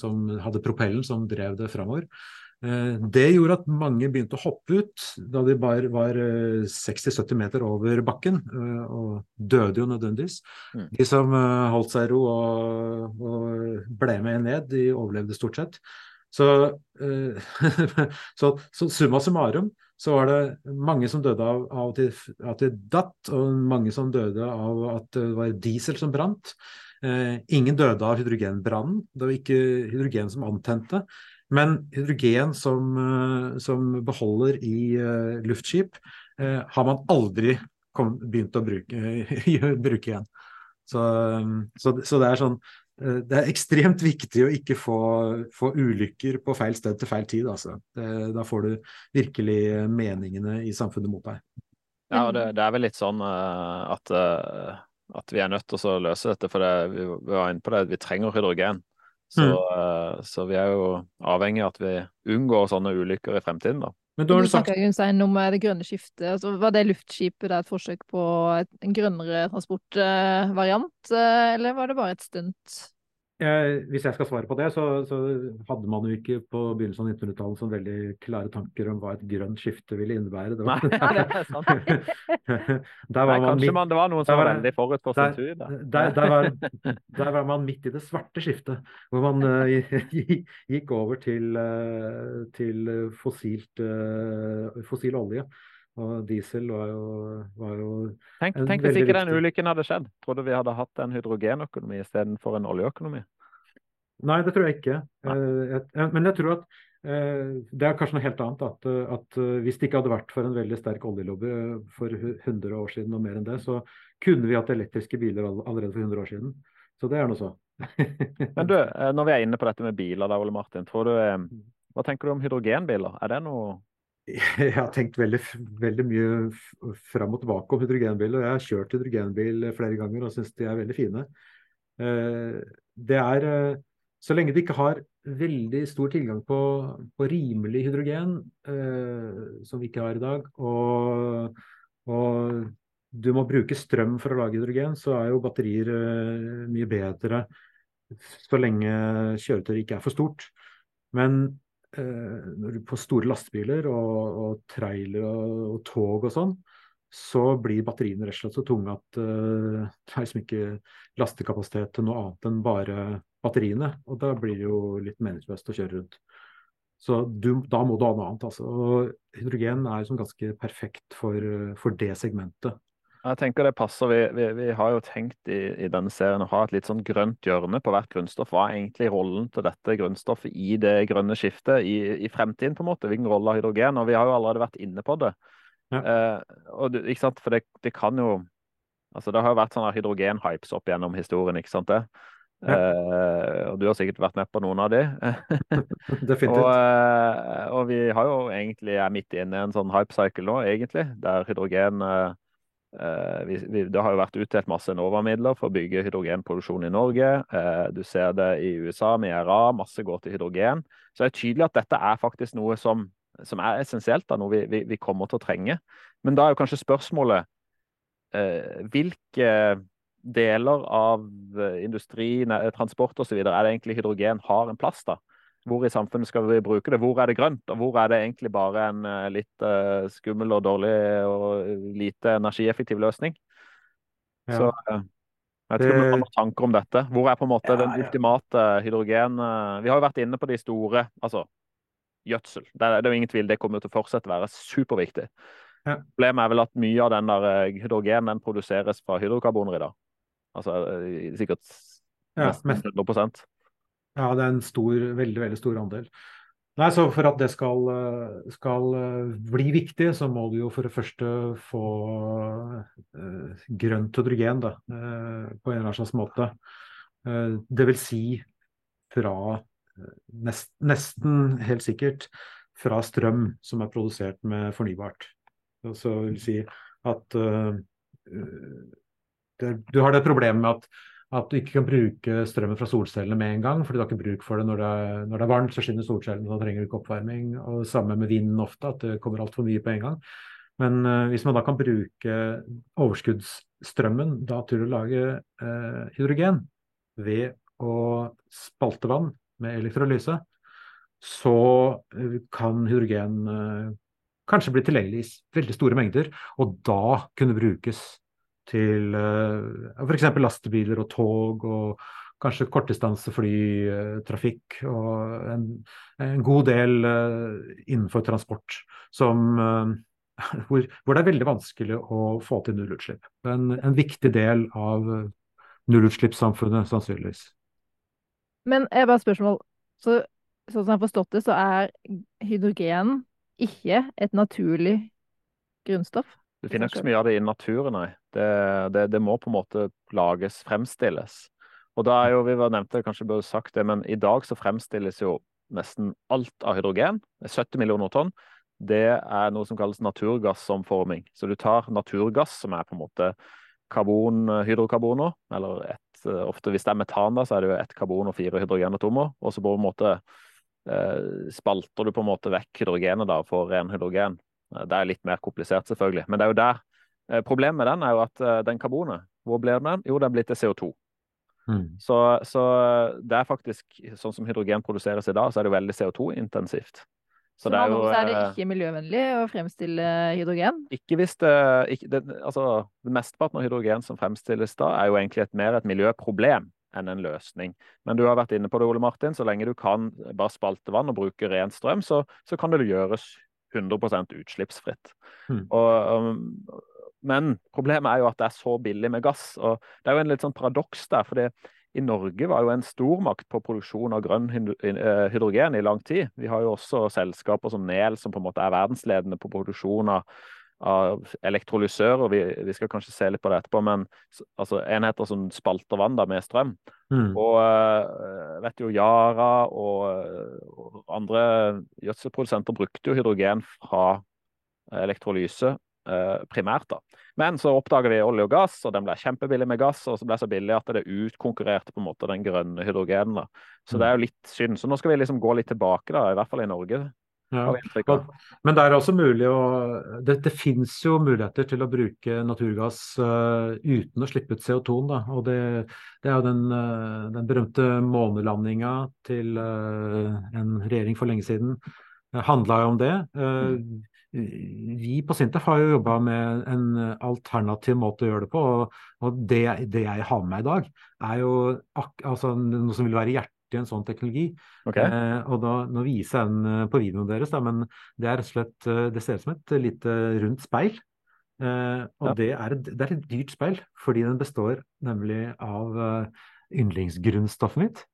som hadde propellen som drev det framover. Eh, det gjorde at mange begynte å hoppe ut da de bare var 60-70 meter over bakken, og døde jo nødvendigvis. Mm. De som holdt seg i ro og, og ble med ned, de overlevde stort sett. Så, så, så summa summarum så var det mange som døde av, av at de datt, og mange som døde av at det var diesel som brant. Eh, ingen døde av hydrogenbrannen. Det var ikke hydrogen som antente. Men hydrogen som, uh, som beholder i uh, luftskip, uh, har man aldri begynt å bruke, bruke igjen. Så, så, så, det er sånn det er ekstremt viktig å ikke få, få ulykker på feil sted til feil tid. Altså. Da får du virkelig meningene i samfunnet mot deg. Ja, og det, det er vel litt sånn at, at, vi er nødt til å løse dette. For det, vi var inne på det, vi trenger hydrogen. Så, mm. så, vi er jo avhengig av at vi unngår sånne ulykker i fremtiden. da. Men da har du snakka Gunstein om det grønne skiftet. Altså, var det luftskipet det et forsøk på en grønnere transportvariant, eller var det bare et stunt? Eh, hvis jeg skal svare på det, så, så, hadde man jo ikke på begynnelsen av 1900-tallet sånn veldig klare tanker om hva et grønt skifte ville innebære. Det var, Nei, det er sant. Nei, kanskje man, det var noen som var veldig forut for sin tur. Der, der, der, var, der, var, man midt i det svarte skiftet, hvor man uh, gikk over til, uh, til fossilt, uh, fossil olje. Og diesel var jo, var jo Tenk, tenk hvis ikke den ulykken hadde skjedd. Tror du vi hadde hatt en hydrogenøkonomi istedenfor en oljeøkonomi? Nei, det tror jeg ikke. Jeg, men jeg tror at eh, det er kanskje noe helt annet. At, at, hvis det ikke hadde vært for en veldig sterk oljelobby for 100 år siden og mer enn det, så kunne vi hatt elektriske biler allerede for 100 år siden. Så det er nå så. men du, eh, når vi er inne på dette med biler, da, Ole Martin. Tror du, hva tenker du om hydrogenbiler? Er det noe jeg har tenkt veldig, veldig mye fram og tilbake om hydrogenbil. og Jeg har kjørt hydrogenbil flere ganger og syns de er veldig fine. Eh, det er, eh, Så lenge de ikke har veldig stor tilgang på, på rimelig hydrogen, eh, som vi ikke har i dag, og, og, du må bruke strøm for å lage hydrogen, så er jo batterier mye bedre så lenge kjøretøyet ikke er for stort. Men på store lastebiler og, og trailer og, og, tog og sånn, så blir batteriene rett og slett så tunge at uh, det er liksom ikke lastekapasitet til noe annet enn bare batteriene. Og da blir det jo litt meningsløst å kjøre rundt. Så du, da må du ha noe annet. Altså. Og hydrogen er liksom ganske perfekt for, for det segmentet. Jeg tenker det passer. Vi, vi, vi har jo tenkt i, i, denne serien å ha et litt sånn grønt hjørne på hvert grunnstoff. Hva er egentlig rollen til dette grunnstoffet i det grønne skiftet i, i fremtiden? på en måte? Hvilken rolle har hydrogen? Og vi har jo allerede vært inne på det. Ja. Eh, og, ikke sant? For det, det, kan jo altså Det har jo vært sånne hydrogen-hypes opp gjennom historien, ikke sant det? Ja. Eh, og du har sikkert vært med på noen av de. Definitivt. og, eh, og, vi har jo egentlig er midt inne i en sånn hype-cycle nå, egentlig, der hydrogen eh, vi, vi, det har jo vært utdelt masse Enova-midler for å bygge hydrogenproduksjon i Norge. Eh, du ser det i USA med IRA, masse går til hydrogen. Så det er tydelig at dette er faktisk noe som, som er essensielt, da, noe vi, vi, kommer til å trenge. Men da er jo kanskje spørsmålet eh, hvilke deler av industri, transport osv. er det egentlig hydrogen har en plass? da? Hvor i samfunnet skal vi bruke det? Hvor er det grønt, og hvor er det egentlig bare en uh, litt uh, skummel og dårlig og lite energieffektiv løsning? Ja. Så jeg tror vi har noen tanker om dette. Hvor er på en måte ja, den ultimate hydrogen Vi har jo vært inne på de store, altså gjødsel. Det er, det er jo ingen tvil, det kommer til å fortsette å være superviktig. Ja. Problemet er vel at mye av den der hydrogen den produseres fra hydrokarboner i dag. Altså sikkert nesten 100 ja, det er en stor, veldig, veldig stor andel. Nei, så For at det skal, skal bli viktig, så må du jo for det første få eh, grønt hydrogen da, eh, på en eller annen slags måte. Eh, vil si fra nest, nesten helt sikkert fra strøm som er produsert med fornybart. Så vil si at det, du har det problemet med at at du ikke kan bruke strømmen fra solcellene med en gang, fordi du har ikke bruk for det når det er, når det er varmt, så skinner solcellene, da trenger du ikke oppvarming. Og samme med vinden ofte, at det kommer altfor mye på en gang. Men uh, hvis man da kan bruke overskuddsstrømmen da til å lage uh, hydrogen ved å spalte vann med elektrolyse, så eh, kan hydrogen eh, kanskje bli tilgjengelig i veldig store mengder, og da kunne brukes til uh, f.eks. lastebiler og tog og kanskje kortdistanseflytrafikk og en, en, god del innenfor transport som hvor, hvor, det er veldig vanskelig å få til nullutslipp. En, en viktig del av nullutslippssamfunnet, sannsynligvis. Men jeg bare spørsmål. Så, sånn som jeg har forstått det, så er hydrogen ikke et naturlig grunnstoff? Du finner ikke så mye av det i naturen, nei. Det, det, det, må på en måte lages, fremstilles. Og da er jo, vi var nevnte, kanskje burde sagt det, men i dag så fremstilles jo nesten alt av hydrogen. 70 millioner tonn. Det er noe som kalles naturgassomforming. Så du tar naturgass, som er på en måte karbon, hydrokarboner, eller et, ofte hvis det er metan, da, så er det jo ett karbon og fire hydrogenatomer. Og så på en måte Eh, spalter du på en måte vekk hydrogenet da for ren hydrogen. Eh, det er litt mer komplisert, selvfølgelig. Men det er jo der. Eh, problemet med den er jo at den karbonet, hvor blir den? Jo, den blir til CO2. Mm. Så, så, det er faktisk, sånn som hydrogen produseres i dag, så er det jo veldig CO2-intensivt. Så, så det er, jo, er det ikke miljøvennlig å fremstille hydrogen? Ikke hvis det, ikke, det altså, Mesteparten av hydrogen som fremstilles da, er jo egentlig et, mer et miljøproblem enn en løsning. Men du har vært inne på det, Ole Martin. Så lenge du kan bare spalte vann og bruke ren strøm, så, så kan det gjøres 100% utslippsfritt. Mm. Og, um, men problemet er jo at det er så billig med gass. og Det er jo en litt sånn paradoks der. fordi i Norge var jo en stormakt på produksjon av grønn eh, hydrogen i lang tid. Vi har jo også selskaper som Nel, som på en måte er verdensledende på produksjon av av elektrolysører. Vi, vi, skal kanskje se litt på det etterpå, men altså, enheter som spalter vann da, med strøm. Mm. Og uh, vet jo Yara og, og andre gjødselprodusenter brukte jo hydrogen fra elektrolyse uh, primært. da. Men så oppdaga vi olje og gass, og den ble kjempebillig med gass. Og så ble det så billig at det utkonkurrerte på en måte den grønne hydrogenen. da. Så mm. det er jo litt synd. Så nå skal vi liksom gå litt tilbake, da, i hvert fall i Norge, ja. Men det er også mulig å Det, det fins jo muligheter til å bruke naturgass uh, uten å slippe ut CO2. Da. Og det, det er jo den, uh, den berømte månelandinga til uh, en regjering for lenge siden. Handla jo om det. vi på Sintef har jo jobba med en alternativ måte å gjøre det på. Og det, det, jeg har med meg i dag, er jo altså, noe som vil være hjertet borti en sånn teknologi. Okay. Eh, og da, Nå viser jeg den eh, på videoen deres, da, men det er rett og slett eh, det ser ut som et lite rundt speil. Eh, og ja. det, er et, det, er et, dyrt speil, fordi den består nemlig av uh, yndlingsgrunnstoffet mitt.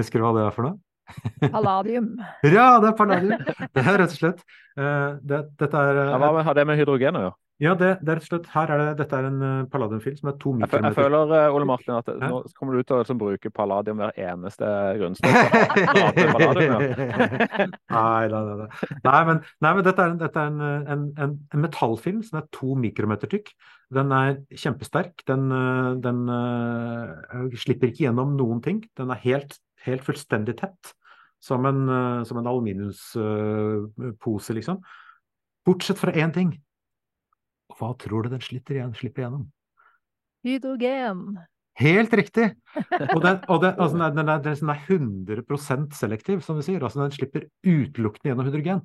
Husker du hva det er for noe? Palladium. ja, det er palladium! Det er rett og slett uh, det, Dette er uh, ja, Hva har det med hydrogen å gjøre? Ja, det, det, er rett og slett, her er det, dette er en uh, palladiumfilm som er to mikrometer. Jeg, føler, uh, Ole Martin, at Hæ? nå kommer du til å liksom, bruke palladium hver eneste grunnstoff. nei, nei, nei, nei. men, nei, men dette er, dette er en, en, en, en, metallfilm som er to mikrometer tykk. Den er kjempesterk. Den, eh, den uh, slipper ikke gjennom noen ting. Den er helt, helt fullstendig tett. Som en, uh, som en aluminiumspose, liksom. Bortsett fra én ting hva tror du den igjen, slipper igjennom? Hydrogen. Helt riktig! Og den, og den, altså, den, er, den, er, 100 selektiv, som vi sier. Altså, den slipper utelukkende gjennom hydrogen.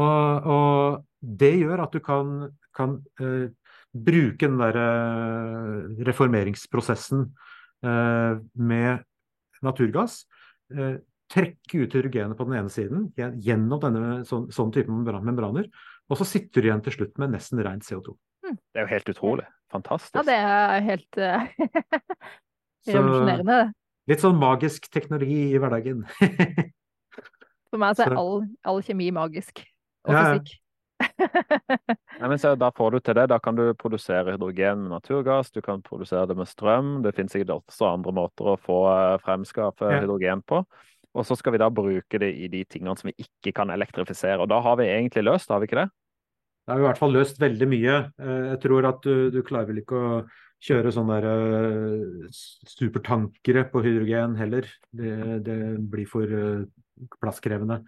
Og, og, det gjør at du kan, kan uh, bruke den der uh, reformeringsprosessen uh, med naturgass. trekke ut hydrogenet på den ene siden gjennom denne sånn, sånn type membraner. Og så sitter du igjen til slutt med nesten rent CO2. Hmm. Det er jo helt utrolig. Fantastisk. Ja, det er helt uh, revolusjonerende. Litt sånn magisk teknologi i hverdagen. For meg så er all, all kjemi magisk. Og ja, fysikk. Nei, men så, da får du til det. Da kan du produsere hydrogen med naturgass, du kan produsere det med strøm. Det finnes sikkert også andre måter å få eh, fremskaffe ja. hydrogen på. Og så skal vi da bruke det i de tingene som vi ikke kan elektrifisere. Og da har vi egentlig løst, har vi ikke det? Det har i hvert fall løst veldig mye. Eh, jeg tror at du, du klarer vel ikke å kjøre sånne der, uh, supertankere på hydrogen heller. Det, det blir for uh, plasskrevende.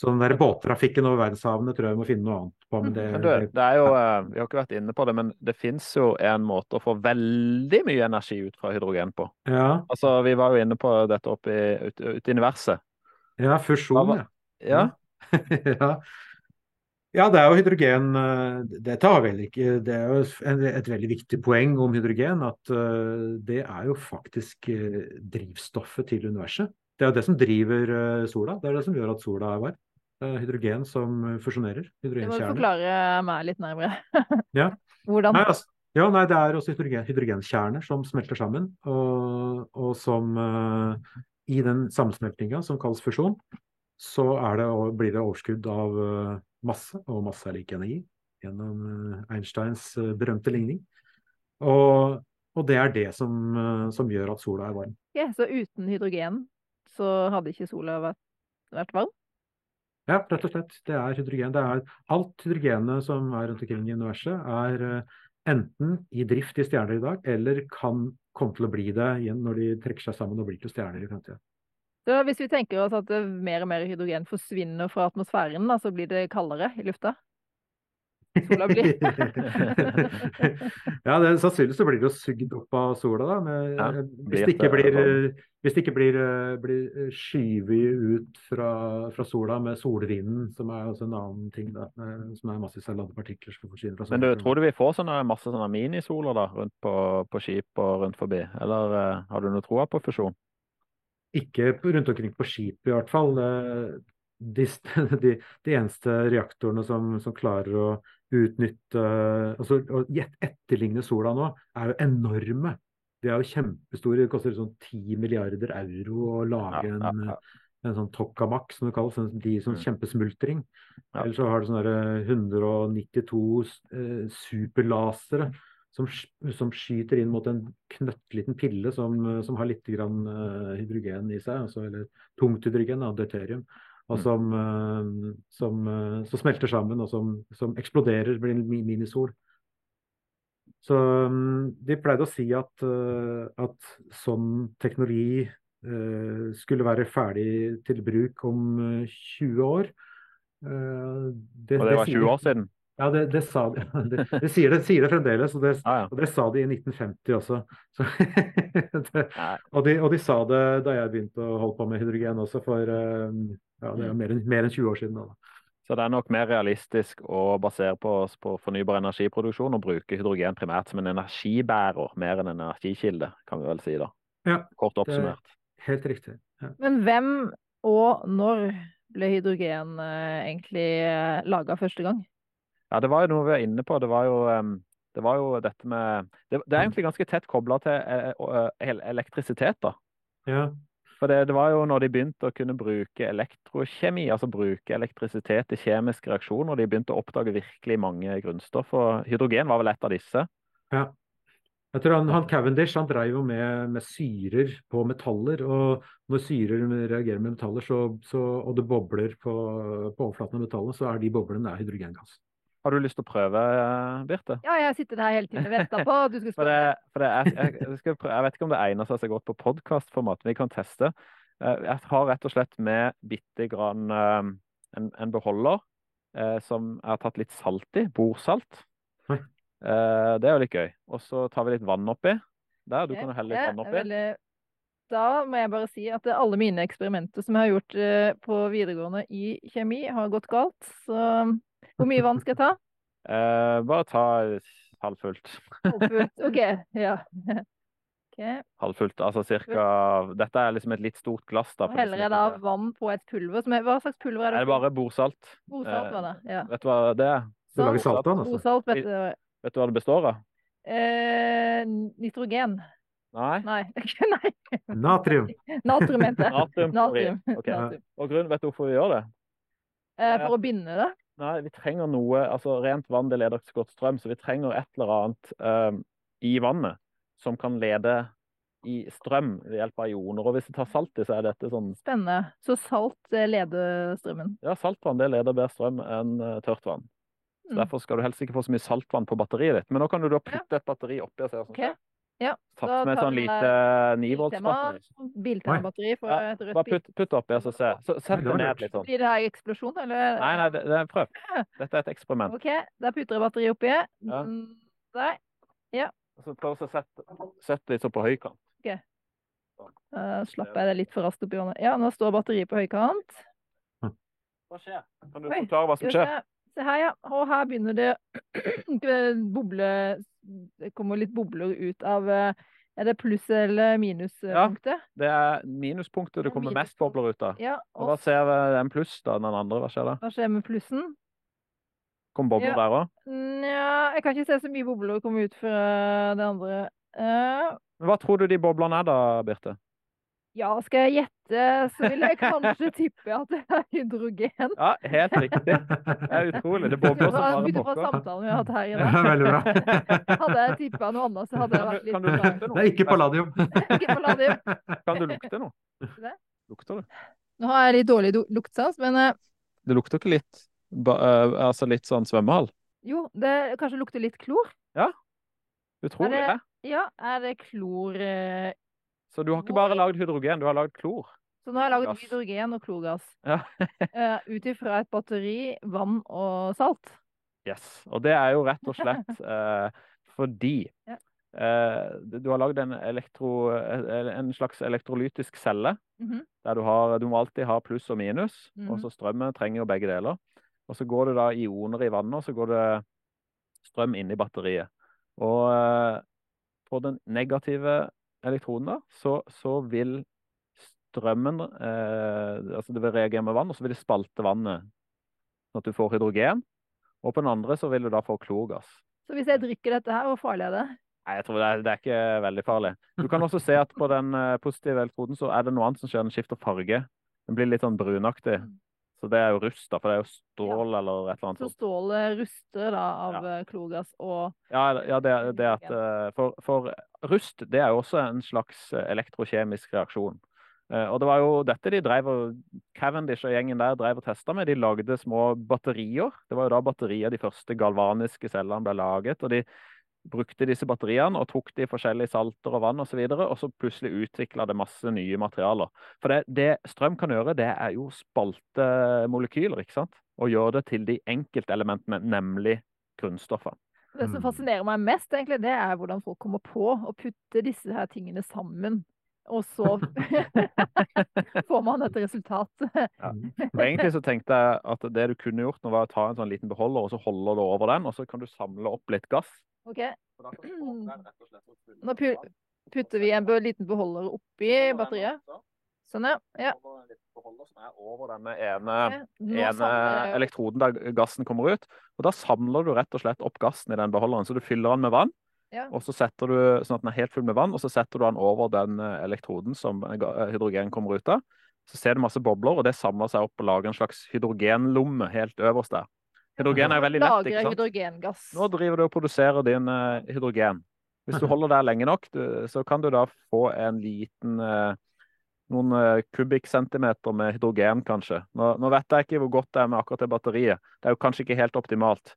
Så den der båttrafikken over verdenshavene tror jeg vi må finne noe annet på. Men det, Men du, det er jo, eh, vi har ikke vært inne på det, men det fins jo en måte å få veldig mye energi ut fra hydrogen på. ja, Altså, Vi var jo inne på dette oppe i, ute, ute i universet. ja, fusjon, ja. Ja, ja. Ja, det er jo hydrogen eh, Dette har vel ikke Det er jo et veldig viktig poeng om hydrogen, at eh, det er jo faktisk eh, drivstoffet til universet. Det er jo det som driver sola. Det er det som gjør at sola er varm. Hydrogen som fusjonerer. Det må du må forklare meg litt nærmere. Ja. Hvordan? Nei, altså, ja, nei, det er også hydrogen, hydrogenkjerner som smelter sammen, og, og som uh, i den sammensmeltinga som kalles fusjon, så er det, blir det overskudd av eh, masse, og masse er lik energi, gjennom eh, Einsteins eh, berømte ligning. Og, og det er det som, eh, som gjør at sola er varm. Ja, så uten hydrogen så hadde ikke sola vært, vært varm? Ja, rett og slett. Det er hydrogen. Det er alt hydrogenet som er rundt omkring i universet, er enten i drift i stjerner i dag, eller kan komme til å bli det igjen når de trekker seg sammen og blir til stjerner i fremtiden. Så hvis vi tenker oss at mer og mer hydrogen forsvinner fra atmosfæren, da, så blir det kaldere i lufta? Sola blir ja, det, sannsynligvis så blir det jo sugd opp av sola, da. Med, Ja, eh, hvis det ikke blir, eh, hvis det ikke blir, eh, blir eh, skyvet ut fra, fra sola med solvinden, som er også en annen ting, da. eh, Som er massevis av ladde partikler som forsvinner fra sola. Men du, tror du vi får sånne masse sånne minisoler da, rundt på, på skip og rundt forbi? Eller eh, har du noe troa på fusjon? Ikke rundt omkring på skip i hvert fall. De, de, de eneste reaktorene som, som klarer å utnytte altså Å etterligne sola nå, er jo enorme. De er jo kjempestore. Det koster sånn 10 milliarder euro å lage Ja, ja, en, ja. en sånn tokamak, som det kalles. en- De sånn Mm. kjempesmultring. Ja. Eller så har du sånne 192 eh, superlasere som, som skyter inn mot en knøttliten pille som, eh, som har litt grann, eh, hydrogen i seg, altså, eller tungt hydrogen, da, deuterium, og Mm. som, eh, som, eh, smelter sammen og som, som eksploderer, blir en minisol. Så mm, de pleide å si at, at sånn teknologi skulle være ferdig til bruk om eh, 20 år. Det, Og det var 20 år siden? Ja, det, det sa de. Det, det, sier, det sier det fremdeles, og det, ah, ja. og det sa de i 1950 også. Så, det, og, de, og de sa det da jeg begynte å holde på med hydrogen også, for eh, ja, det er mer enn, mer enn 20 år siden. Da. Så det er nok mer realistisk å basere på oss på fornybar energiproduksjon og bruke hydrogen primært som en energibærer, mer enn en energikilde, kan vi vel si da. Ja, Kort oppsummert. Helt riktig. Ja. Men hvem og når ble hydrogen eh, egentlig eh, laga første gang? Ja, det var jo noe vi var inne på. Det var jo, det var jo dette med Det, det er egentlig ganske tett kobla til eh, eh, el- elektrisitet, da. Ja. For det, det var jo når de begynte å kunne bruke elektrokjemi, altså bruke elektrisitet i kjemiske reaksjoner, de begynte å oppdage virkelig mange grunnstoff. Og hydrogen var vel et av disse. ja. Jeg tror han, han Cavendish han drev jo med, med syrer på metaller. og Når syrer reagerer med metaller så, så, og det bobler på, på overflaten av metallet, så er de boblene hydrogengass. Har du lyst til å prøve, Birte? Ja, jeg har sittet her hele tiden og venta på at du spørre. For det, for det er, jeg, jeg, prøve, jeg vet ikke om det egner seg så godt på podkastformat, men vi kan teste. Eh, Jeg har rett og slett med bitte grann eh, en, en beholder eh, som jeg har tatt litt salt i. Bordsalt. Eh, det er jo litt gøy. Og så tar vi litt vann oppi. Der, du kan jo helle litt vann oppi. veldig- Da må jeg bare si at alle mine eksperimenter som jeg har gjort på videregående i kjemi, har gått galt. Så hvor mye vann skal jeg ta? Uh, bare ta halvfullt. Halvfullt. OK. Ja. Okay. Halvfullt, altså cirka Dette er liksom et litt stort glass, da. Heller er det av vann på et pulver. Som er, hva slags pulver er Er det? det bare bordsalt? Bordsalt var det. Ja. Vet du hva det er? Du lager Sånn. saltvann, altså? Bordsalt, vet du. Vet du hva det består av? Eh, nitrogen. Nei? Nei. Nei. Natrium. Natrium, mente jeg. Natrium. Natrium. Ok. Natrium. Og grunnen, vet du hvorfor vi gjør det? Eh, for å binde det. Nei, vi trenger noe altså Rent vann det leder ikke så godt strøm, så vi trenger et eller annet eh, i vannet som kan lede i strøm ved hjelp av ioner. Og hvis vi tar salt i, så er dette sånn Spennende. Så salt eh, leder strømmen. Ja, saltvann det leder bedre strøm enn eh, tørt vann. Så Mm. Derfor skal du helst ikke få så mye saltvann på batteriet ditt. Men nå kan du da putte et batteri oppi og se hva som Ok. skjer. Ja, Tatt med sånn lite Biltema, 9-volts-batteri. Biltema-batteri for et rødt Bare bil. putt, putt oppi og så se. Så, sett det det ned litt sånn. Blir det her eksplosjon, eller? Nei, nei, det, det, prøv. Dette er et eksperiment. OK, der putter jeg batteri oppi. Ja. Der. Ja. Og Så prøv å sette, sette litt sånn på høykant. OK. Uh, slapp jeg det litt for raskt oppi hånda. Ja, nå står batteriet på høykant. Hva skjer? Kan du forklare hva som skjer? Se. Her, ja. Og her begynner det boble Det kommer litt bobler ut av eh, Er det pluss- eller minuspunktet? Ja. Det er minuspunktet det er kommer mest bobler ut av. Ja. Og hva Og ser vi den pluss, da? Den andre, hva skjer da? hva skjer med plussen? Kommer bobler Ja. der òg? Nja, jeg kan ikke se så mye bobler komme ut fra det andre. Uh, hva tror du de boblene er da, Birte? Ja, skal jeg gjette, så vil jeg kanskje tippe at det er hydrogen. Ja, helt riktig. Det er utrolig. Det bobler som bare pokker. samtalen vi har hatt her i Ja, dag. veldig bra. Hadde jeg tippa noe annet, så hadde jeg vært litt kan du lukte Det noe? er ikke palladium. Ikke palladium. Kan du lukte noe? Det? Lukter du? Nå har jeg litt dårlig luktsans, men eh, Det lukter ikke litt ba, eh, Altså litt sånn svømmehall? jo, det kanskje lukter litt klor. Ja. Utrolig, Er det. Ja, er det klor eh, Så du har ikke bare lagd hydrogen, du har lagd klor. Så nå har jeg Gass. hydrogen og klorgass. Ja. uh, Ut ifra et batteri, vann og salt. Yes. Og det er jo rett og slett uh, fordi Ja. uh, du har lagd en, elektro, en slags elektrolytisk celle. Mhm. Der du har Du må alltid ha pluss og minus, og Mhm. så strømmen trenger jo begge deler. Og så går det da ioner i vannet, og så går det strøm inn i batteriet. Og på den negative elektroden da, så, så vil strømmen eh, Altså det vil reagere med vann, og så vil det spalte vannet, sånn at du får hydrogen. Og på den andre så vil du da få klorgass. Så hvis jeg drikker dette her, hvor farlig er det? Nei, jeg tror det er, det er ikke veldig farlig. Du kan også se at på den eh, positive elektroden så er det noe annet som skjer, den skifter farge. Den blir litt sånn brunaktig. Så det er jo rust, da, for det er jo stål eller et eller annet Så stålet ruster da av ja. klorgass og Ja, ja det, det at eh, for, for rust, det er jo også en slags eh, elektrokjemisk reaksjon. Eh, Og det var jo dette de drev og Cavendish og gjengen der drev og testa med. De lagde små batterier. Det var jo da batterier de første galvaniske cellene ble laget. og de brukte disse batteriene og tok de i forskjellige salter og vann osv. Og, så videre, og så plutselig utvikla det masse nye materialer. For det, det strøm kan gjøre, det er jo spalte molekyler, ikke sant? Og gjøre det til de enkeltelementene, nemlig grunnstoffene. Det som Mm. fascinerer meg mest, egentlig, det er hvordan folk kommer på å putte disse her tingene sammen. Og så får man et resultat. Og egentlig så tenkte jeg at det du kunne gjort nå var å ta en sånn liten beholder, og så holder du over den, og så kan du samle opp litt gass. OK, nå putter vi en be- liten beholder oppi batteriet. Sånn, ja. ja. En som er over denne ene, ene elektroden der gassen kommer ut. Og da samler du rett og slett opp gassen i den beholderen. Så du fyller den med vann, Ja. og så setter du sånn at den er helt full med vann, og så setter du den over den eh, elektroden som hydrogen kommer ut av. Så ser du masse bobler, og det samler seg opp og lager en slags hydrogenlomme helt øverst der. Hydrogen er veldig lett, ikke sant? hydrogengass. Nå driver du og produserer din eh, hydrogen. Hvis du holder der lenge nok, du, så kan du da få en liten eh, noen eh, kubikkcentimeter med hydrogen, kanskje. Nå, nå vet jeg ikke hvor godt det er med akkurat det batteriet. Det er jo kanskje ikke helt optimalt.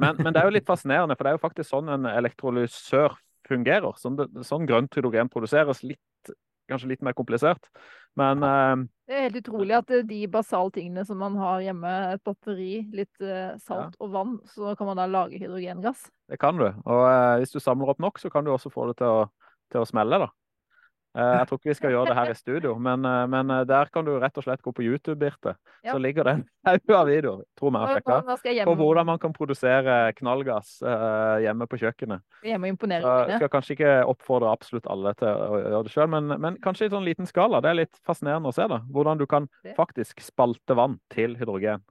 Men, men det er jo litt fascinerende, for det er jo faktisk sånn en elektrolysør fungerer. Sånn, sånn grønt hydrogen produseres litt, kanskje litt mer komplisert. Men eh, Det er helt utrolig at eh, de basale tingene som man har hjemme, et batteri, litt eh, salt og vann, så kan man da lage hydrogengass. Det kan du. Og eh, hvis du samler opp nok, så kan du også få det til å, til å smelle, da. Eh, jeg tror ikke vi skal gjøre det her i studio, men, eh, men eh, der kan du rett og slett gå på YouTube, Birte. Ja. Så ligger det en haug av videoer, tror vi har sjekka, jeg på hvordan man kan produsere knallgass eh, hjemme på kjøkkenet. Hjemme og imponere jeg skal kanskje ikke oppfordre absolutt alle til å gjøre det sjøl, men, men kanskje i sånn liten skala. Det er litt fascinerende å se, da. Hvordan du kan faktisk spalte vann til hydrogen.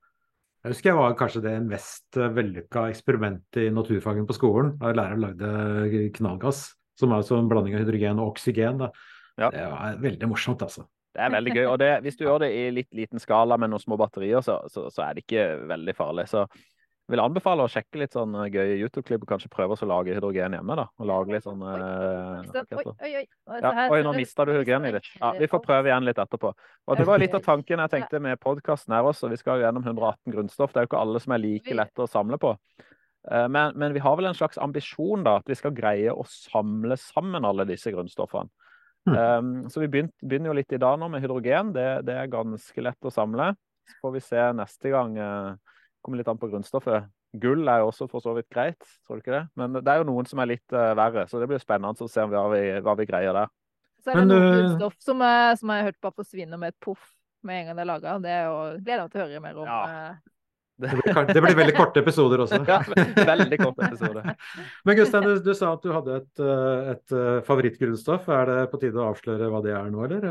Jeg husker jeg var kanskje det mest vellykka eksperimentet i naturfagen på skolen. Da læreren lagde knallgass, som er altså en blanding av hydrogen og oksygen. Da. Ja. Det er veldig morsomt, altså. Det er veldig gøy. Og det, hvis du gjør det i litt liten skala med noen små batterier, så, så, så er det ikke veldig farlig. Så jeg vil anbefale å sjekke litt sånn gøye YouTube-klipp og kanskje prøve å lage hydrogen hjemme. da, og lage litt sånn eh, Oi, oi, oi. oi. Ja, oi, nå du. mista du hydrogenet ditt. Ja, vi får prøve igjen litt etterpå. Og Det var litt av tanken jeg tenkte med podkasten her også. Vi skal jo gjennom 118 grunnstoff. Det er jo ikke alle som er like lette å samle på. Eh, men, men, vi har vel en slags ambisjon, da, at vi skal greie å samle sammen alle disse grunnstoffene. Mm. Um, så vi begynner, begynner, jo litt i dag nå med hydrogen. Det, det, er ganske lett å samle. Så får vi se neste gang. Uh, kommer litt an på grunnstoffet. Gull er jo også for så vidt greit, tror du ikke det? Men det er jo noen som er litt uh, verre, så det blir spennende å se hva vi, hva vi greier der. Så er det noen grunnstoff som, som jeg har hørt bare forsvinner med et poff med en gang det er laga. Det er jo gleder meg til å høre mer om. Ja. Det blir, det blir, veldig korte episoder også. ja, veldig korte episoder. Men Gustein, du, du, sa at du hadde et, eh, et, eh, favorittgrunnstoff. Er det på tide å avsløre hva det er nå, eller?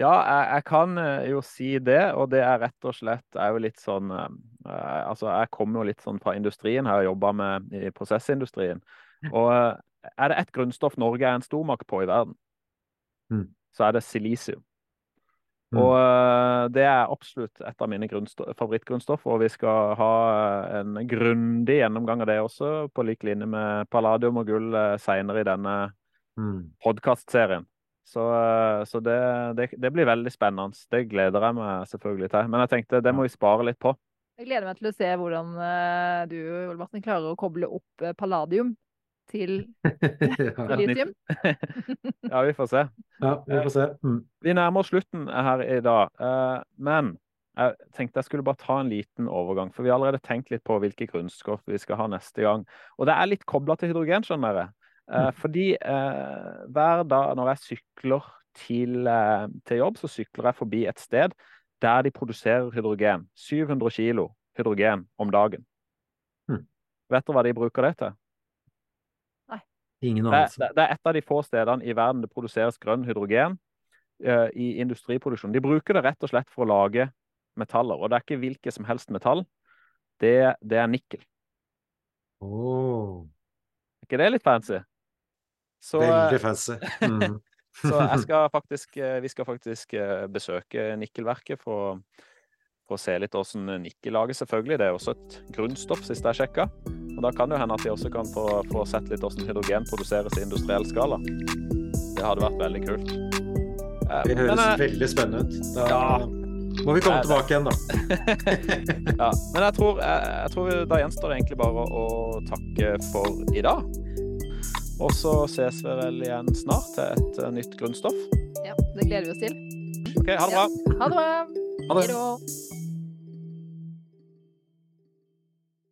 Ja, jeg, jeg, kan jo si det, og det er rett og slett er jo litt sånn eh, Altså, jeg kommer jo litt sånn fra industrien, har jobba med i prosessindustrien. Og er det ett grunnstoff Norge er en stormakt på i verden, mm. så er det silisium. Mm. Og uh, det er absolutt et av mine favorittgrunnstoff, og vi skal ha en grundig gjennomgang av det også, på lik linje med palladium og gull uh, seinere i denne mm. podkastserien. Så, uh, så det, det, det, blir veldig spennende. Det gleder jeg meg selvfølgelig til. Men jeg tenkte det må vi spare litt på. Jeg gleder meg til å se hvordan du Ole Martin, klarer å koble opp palladium til litium. ja, vi får se. Ja, vi får se. Mm. Vi nærmer oss slutten her i dag. Eh, men jeg tenkte jeg skulle bare ta en liten overgang. For vi har allerede tenkt litt på hvilke grunnstoff vi skal ha neste gang. Og det er litt kobla til hydrogen, skjønner dere. Eh, mm. Fordi eh, hver dag når jeg sykler til, til jobb, så sykler jeg forbi et sted der de produserer hydrogen. 700 kilo hydrogen om dagen. Mm. Vet dere hva de bruker det til? Ingen anelse. Det, det, er et av de få stedene i verden det produseres grønn hydrogen uh, i industriproduksjon. De bruker det rett og slett for å lage metaller, og det er ikke hvilket som helst metall. Det, det er nikkel. Oh. Er ikke det litt fancy? Så, Veldig fancy. Mm. så skal faktisk, eh, vi skal faktisk eh, besøke nikkelverket for, for å se litt hvordan nikkel lager, Selvfølgelig, det er også et grunnstoff, sist jeg sjekka. Og Da kan det hende at vi også kan få, få sett litt hvordan hydrogen produseres i industriell skala. Det hadde vært veldig kult. Eh, det høres men, eh, veldig spennende ut. Da ja, må vi komme det, tilbake igjen, da. ja, men jeg tror, jeg, jeg tror, da gjenstår det egentlig bare å, å takke for i dag. Og så ses vi vel igjen snart til et uh, nytt grunnstoff. Ja, det gleder vi oss til. OK, ha det bra. Ja, ha det bra. Ha det.